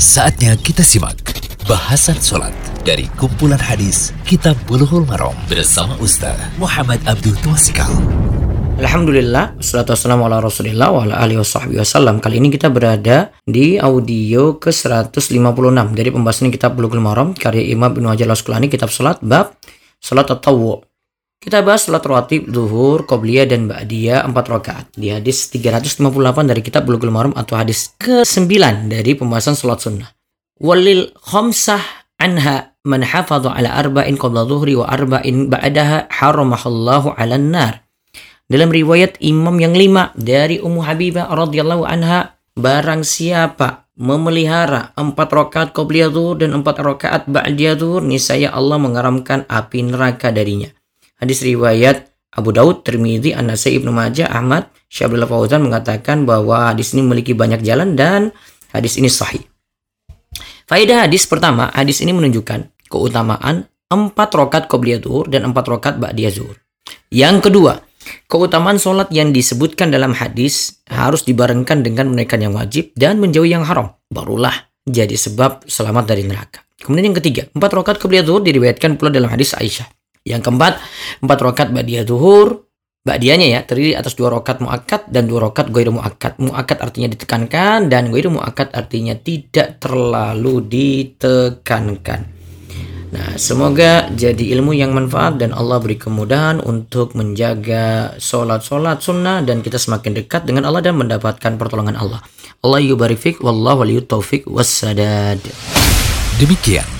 Saatnya kita simak bahasan sholat dari kumpulan hadis Kitab Bulughul Maram bersama Ustaz Muhammad Abdul Tuasikal. Alhamdulillah, salatu wassalamu ala rasulillah wa ala alihi wasallam. Kali ini kita berada di audio ke-156 dari pembahasan kitab Bulughul Maram karya Imam Ibnu Hajar Al-Asqalani kitab salat bab salat tatawwu. Kita bahas salat rawatib zuhur, qobliyah dan ba'diyah 4 rakaat di hadis 358 dari kitab Bulughul Maram atau hadis ke-9 dari pembahasan salat sunnah. Walil khamsah anha man ala arba'in qabla zuhri wa arba'in ba'daha haramahallahu 'alan nar. Dalam riwayat Imam yang lima dari Ummu Habibah radhiyallahu anha, barang siapa memelihara empat rakaat qobliyah zuhur dan empat rakaat ba'diyah zuhur, niscaya Allah mengaramkan api neraka darinya. Hadis riwayat Abu Daud, Tirmidzi, An-Nasai, Ibnu Majah, Ahmad, Syabdullah Fauzan mengatakan bahwa hadis ini memiliki banyak jalan dan hadis ini sahih. Faedah hadis pertama, hadis ini menunjukkan keutamaan empat rakaat qobliyah dan empat rakaat ba'diyah zuhur. Yang kedua, Keutamaan sholat yang disebutkan dalam hadis harus dibarengkan dengan menaikan yang wajib dan menjauhi yang haram. Barulah jadi sebab selamat dari neraka. Kemudian yang ketiga, empat rakaat kebliyah zuhur diriwayatkan pula dalam hadis Aisyah. Yang keempat, empat rakaat ba'diyah zuhur. Ba'diyahnya ya, terdiri atas dua rakaat mu'akkad dan dua rakaat goiru mu'akkad. Mu'akkad artinya ditekankan dan goiru mu'akkad artinya tidak terlalu ditekankan. Nah, semoga jadi ilmu yang manfaat dan Allah beri kemudahan untuk menjaga sholat-sholat sunnah dan kita semakin dekat dengan Allah dan mendapatkan pertolongan Allah. Allah yubarifik wallahu waliyut wassadad. Demikian